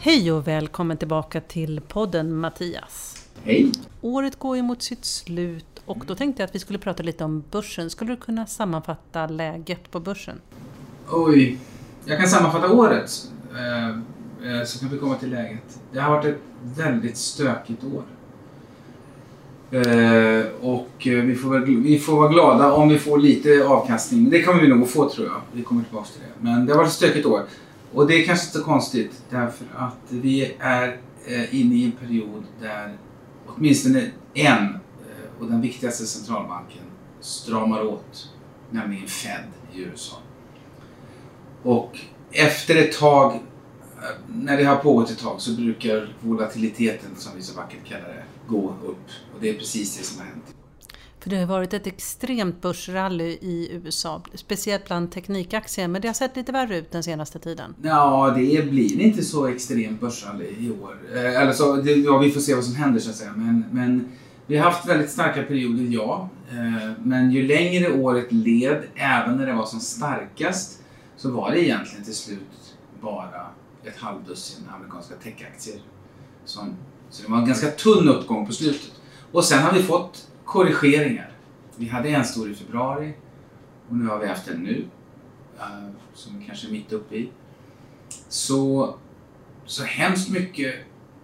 Hej och välkommen tillbaka till podden Mattias. Hej! Året går ju mot sitt slut och då tänkte jag att vi skulle prata lite om börsen. Skulle du kunna sammanfatta läget på börsen? Oj, jag kan sammanfatta året eh, eh, så kan vi komma till läget. Det har varit ett väldigt stökigt år. Eh, och vi får, väl, vi får vara glada om vi får lite avkastning. Det kommer vi nog att få tror jag. Vi kommer tillbaka till det. Men det har varit ett stökigt år. Och det är kanske inte så konstigt därför att vi är eh, inne i en period där åtminstone en eh, och den viktigaste centralbanken stramar åt, nämligen Fed i USA. Och efter ett tag, eh, när det har pågått ett tag, så brukar volatiliteten, som vi så vackert kallar det, gå upp. Och det är precis det som har hänt. För det har varit ett extremt börsrally i USA, speciellt bland teknikaktier, men det har sett lite värre ut den senaste tiden. Ja, det blir inte så extremt börsrally i år. Eh, eller så, det, ja, vi får se vad som händer så att säga. Men, men vi har haft väldigt starka perioder, ja. Eh, men ju längre året led, även när det var som starkast, så var det egentligen till slut bara ett halvdussin amerikanska techaktier. Så det var en ganska tunn uppgång på slutet. Och sen har vi fått korrigeringar. Vi hade en stor i februari och nu har vi haft en nu, eh, som vi kanske är mitt uppe i. Så, så hemskt mycket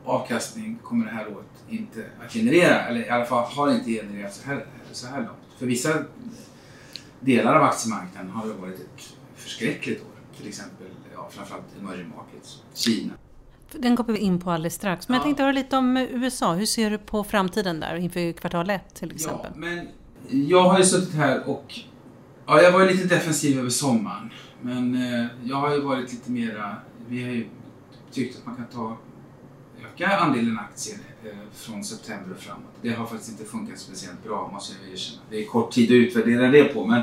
avkastning kommer det här året inte att generera, eller i alla fall har inte genererat så här, så här långt. För vissa delar av aktiemarknaden har det varit ett förskräckligt år. Till exempel ja, framförallt emerging markets, Kina. Den kommer vi in på alldeles strax. Men jag Ja. tänkte höra lite om USA. Hur ser du på framtiden där inför kvartal 1 till Ja, exempel? men jag har ju suttit här och ja, jag var ju lite defensiv över sommaren. Men eh, jag har ju varit lite mera, vi har ju tyckt att man kan ta öka andelen aktier eh, från september och framåt. Det har faktiskt inte funkat speciellt bra måste jag erkänna. Det är kort tid att utvärdera det på men,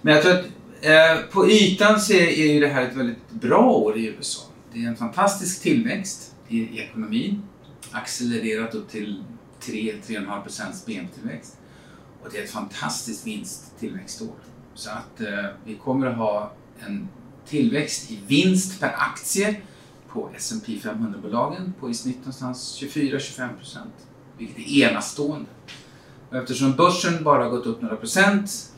men jag tror att eh, på ytan så är, är ju det här ett väldigt bra år i USA. Det är en fantastisk tillväxt i, i ekonomin. Accelererat upp till 3-3,5 procents BNP-tillväxt. Och det är ett fantastiskt vinsttillväxtår. Så att eh, vi kommer att ha en tillväxt i vinst per aktie på S&P 500-bolagen på i snitt någonstans 24-25 procent. Vilket är enastående. Och eftersom börsen bara har gått upp några procent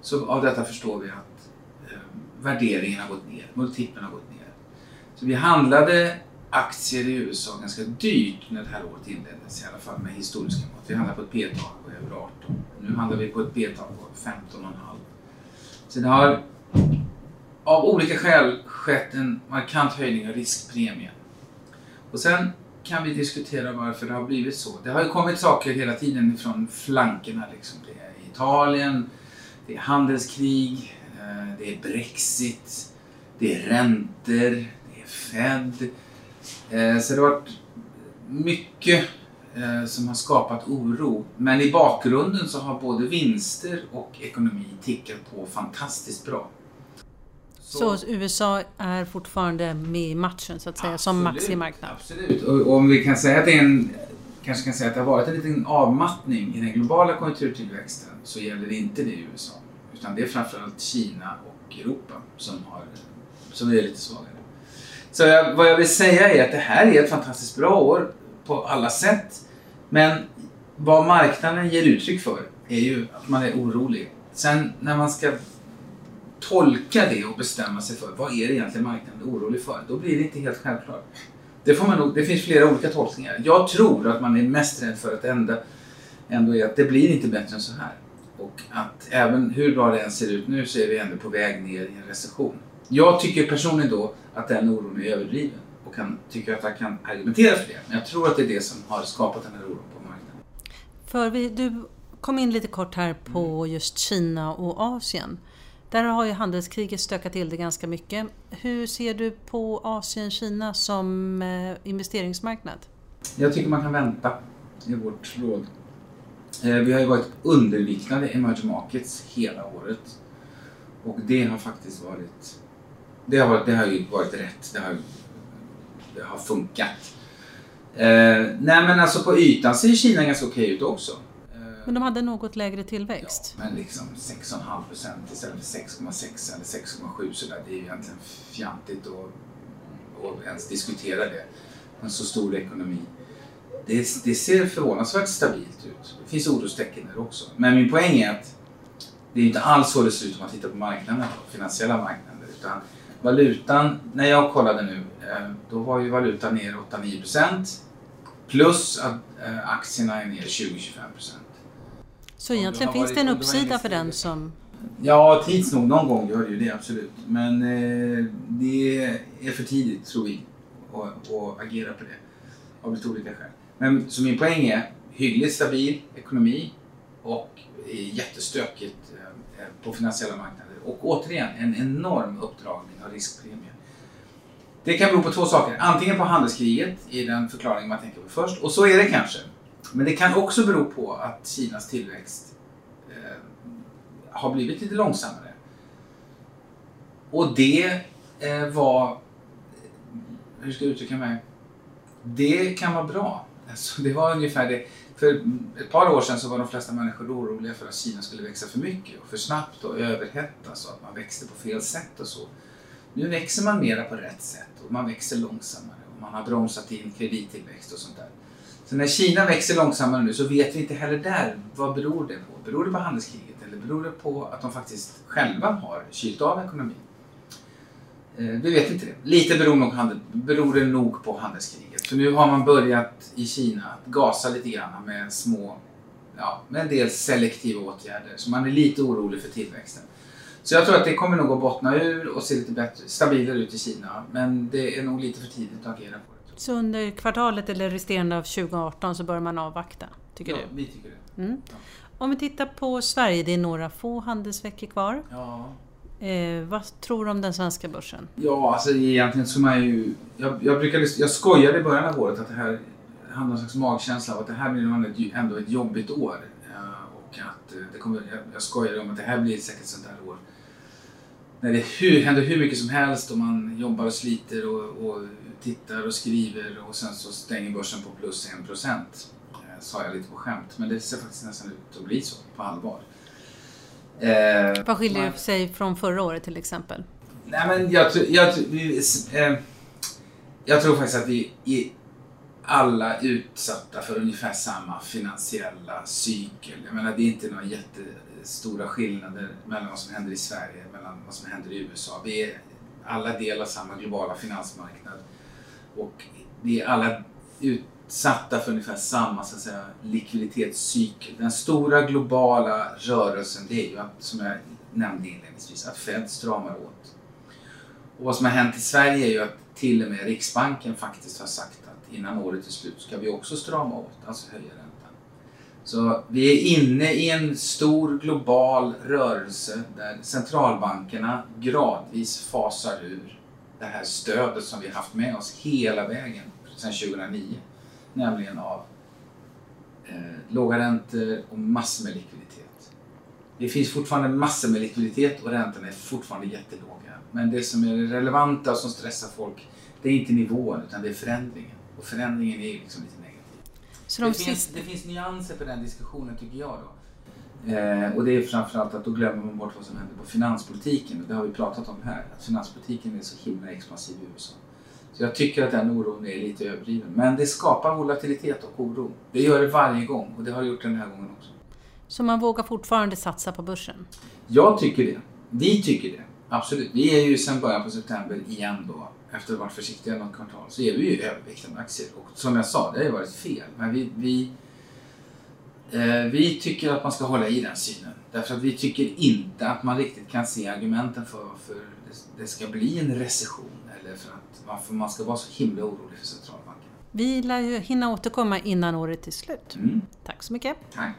så av detta förstår vi att eh, värderingen har gått ner, multipeln har gått ner. Så vi handlade aktier i USA ganska dyrt när det här året inleddes, i alla fall med historiska mått. Vi handlade på ett P-tal på över 18. Nu handlar vi på ett P-tal på 15,5. Så det har av olika skäl skett en markant höjning av riskpremien. Och sen kan vi diskutera varför det har blivit så. Det har ju kommit saker hela tiden från flankerna. Liksom. Det är Italien, det är handelskrig, eh, det är Brexit, det är räntor, Fed. Eh, Så det har varit mycket eh, som har skapat oro. Men i bakgrunden så har både vinster och ekonomi tickat på fantastiskt bra. Så USA är fortfarande med i matchen så att säga, som Absolut, aktiemarknad? Absolut. Och, och om vi kan säga att det är en kanske kan säga att det har varit en liten avmattning i den globala konjunkturtillväxten så gäller det inte det i USA. Utan det är framförallt Kina och Europa som, har, som är lite svagare. Så jag, vad jag vill säga är att det här är ett fantastiskt bra år på alla sätt. Men vad marknaden ger uttryck för är ju att man är orolig. Sen när man ska tolka det och bestämma sig för vad är det egentligen marknaden är orolig för, då blir det inte helt självklart. Det, får man nog, det finns flera olika tolkningar. Jag tror att man är mest rädd för att det ändå är att det blir inte bättre än så här. Och att även hur bra det än ser ut nu så är vi ändå på väg ner i en recession. Jag tycker personligen då att den oron är överdriven och kan, tycker att jag kan argumentera för det. Men jag tror att det är det som har skapat den här oron på marknaden. För vi, du kom in lite kort här på just Kina och Asien. Där har ju handelskriget stökat till det ganska mycket. Hur ser du på Asien-Kina som eh, investeringsmarknad? Jag tycker man kan vänta i vårt råd. Eh, Vi har ju varit underviktade i emerging markets hela året. Och det har faktiskt varit... Det har, varit, det har ju varit rätt. Det har, det har funkat. Eh, nej men alltså på ytan ser Kina ganska okej ut också. Eh, Men de hade något lägre tillväxt. Ja, men liksom 6,5 procent istället för 6,6 eller 6,7 sådär. Det är ju egentligen fjantigt och ens diskutera det. En så stor ekonomi. Det, det ser förvånansvärt stabilt ut. Det finns orostecken där också. Men min poäng är att det är inte alls så det ser ut om man tittar på marknaden, finansiella marknader. Utan valutan, när jag kollade nu, eh, då var ju valutan ner 8-9 procent. Plus att eh, aktierna är ner 20-25 procent. Så egentligen finns det en uppsida för den som... Ja, tids nog. Någon gång gör det ju det, absolut. Men eh, det är för tidigt, tror vi, att, att agera på det. Av lite olika skäl. Men så min poäng är hyggligt stabil ekonomi och jättestökigt eh, eh, på finansiella marknader. Och återigen, en enorm uppdragning av riskpremier. Det kan bero på två saker. Antingen på handelskriget, i den förklaring man tänker på först. Och så är det kanske. Men det kan också bero på att Kinas tillväxt eh, har blivit lite långsammare. Och det eh, var... Hur ska jag uttrycka mig? Det kan vara bra. Alltså, det var ungefär det. För ett par år sedan så var de flesta människor oroliga för att Kina skulle växa för mycket och för snabbt och överhettas och att man växte på fel sätt och så. Nu växer man mera på rätt sätt och man växer långsammare och man har bromsat in kredittillväxt och sånt där. Så när Kina växer långsammare nu så vet vi inte heller där vad beror det på. Beror det på handelskriget eller beror det på att de faktiskt själva har kylt av ekonomin? Eh, vi vet inte det. Lite beror, nog handel, beror det nog på handelskriget. För nu har man börjat i Kina att gasa lite grann med små, ja, med en del selektiva åtgärder. Så man är lite orolig för tillväxten. Så jag tror att det kommer nog att bottna ur och se lite bättre, stabilare ut i Kina. Men det är nog lite för tidigt att agera på det. Så under kvartalet eller resterande av 2018 så bör man avvakta, tycker ja, du? vi tycker det. Mm. Om vi tittar på Sverige, det är några få handelsveckor kvar. Ja. Eh, vad tror du om den svenska börsen? Ja, alltså egentligen så man ju... Jag, jag, brukade, jag skojade i början av året att det här hade någon slags magkänsla av att det här blir nog ändå ett jobbigt år. Eh, och att eh, det kommer, jag, jag skojade om att det här blir säkert ett sånt där år när det hur, händer hur mycket som helst och man jobbar och sliter och, och tittar och skriver och sen så stänger börsen på plus en procent. Eh, sa jag lite på skämt, men det ser faktiskt nästan ut att bli så på allvar. Eh, Vad skiljer det sig från förra året till exempel? Nej, men jag, jag, vi, eh, jag tror faktiskt att vi är alla utsatta för ungefär samma finansiella cykel. Jag menar, det är inte några jättestora skillnader mellan vad som händer i Sverige mellan vad som händer i USA. Vi är alla del av samma globala finansmarknad och vi är alla ut, satta för ungefär samma så att säga, likviditetscykel. Den stora globala rörelsen det är ju att, som jag nämnde inledningsvis, att Fed stramar åt. Och vad som har hänt i Sverige är ju att till och med Riksbanken faktiskt har sagt att innan året är slut ska vi också strama åt, alltså höja räntan. Så vi är inne i en stor global rörelse där centralbankerna gradvis fasar ur det här stödet som vi haft med oss hela vägen sedan 2009 nämligen av eh, låga räntor och massor med likviditet. Det finns fortfarande massor med likviditet och räntorna är fortfarande jättelåga. Men det som är relevanta och som stressar folk, det är inte nivån utan det är förändringen. Och förändringen är liksom lite negativ. Så de det, finns, det finns nyanser på den diskussionen tycker jag då. Eh, och det är framförallt att då glömmer man bort vad som händer på finanspolitiken. Och det har vi pratat om här. Att finanspolitiken är så himla expansiv i USA. Så jag tycker att den oron är lite överdriven. Men det skapar volatilitet och oro. Det gör det varje gång och det har det gjort den här gången också. Så man vågar fortfarande satsa på börsen? Jag tycker det. Vi tycker det. Absolut. Vi är ju sedan början på september igen då, efter att ha varit försiktiga något kvartal, så är vi ju överviktade aktier. Och som jag sa, det har ju varit fel. Men vi, vi, vi tycker att man ska hålla i den synen. Därför att vi tycker inte att man riktigt kan se argumenten för varför det ska bli en recession eller för att varför man ska vara så himla orolig för centralbanken. Vi lär ju hinna återkomma innan året är slut. Mm. Tack så mycket. Tack.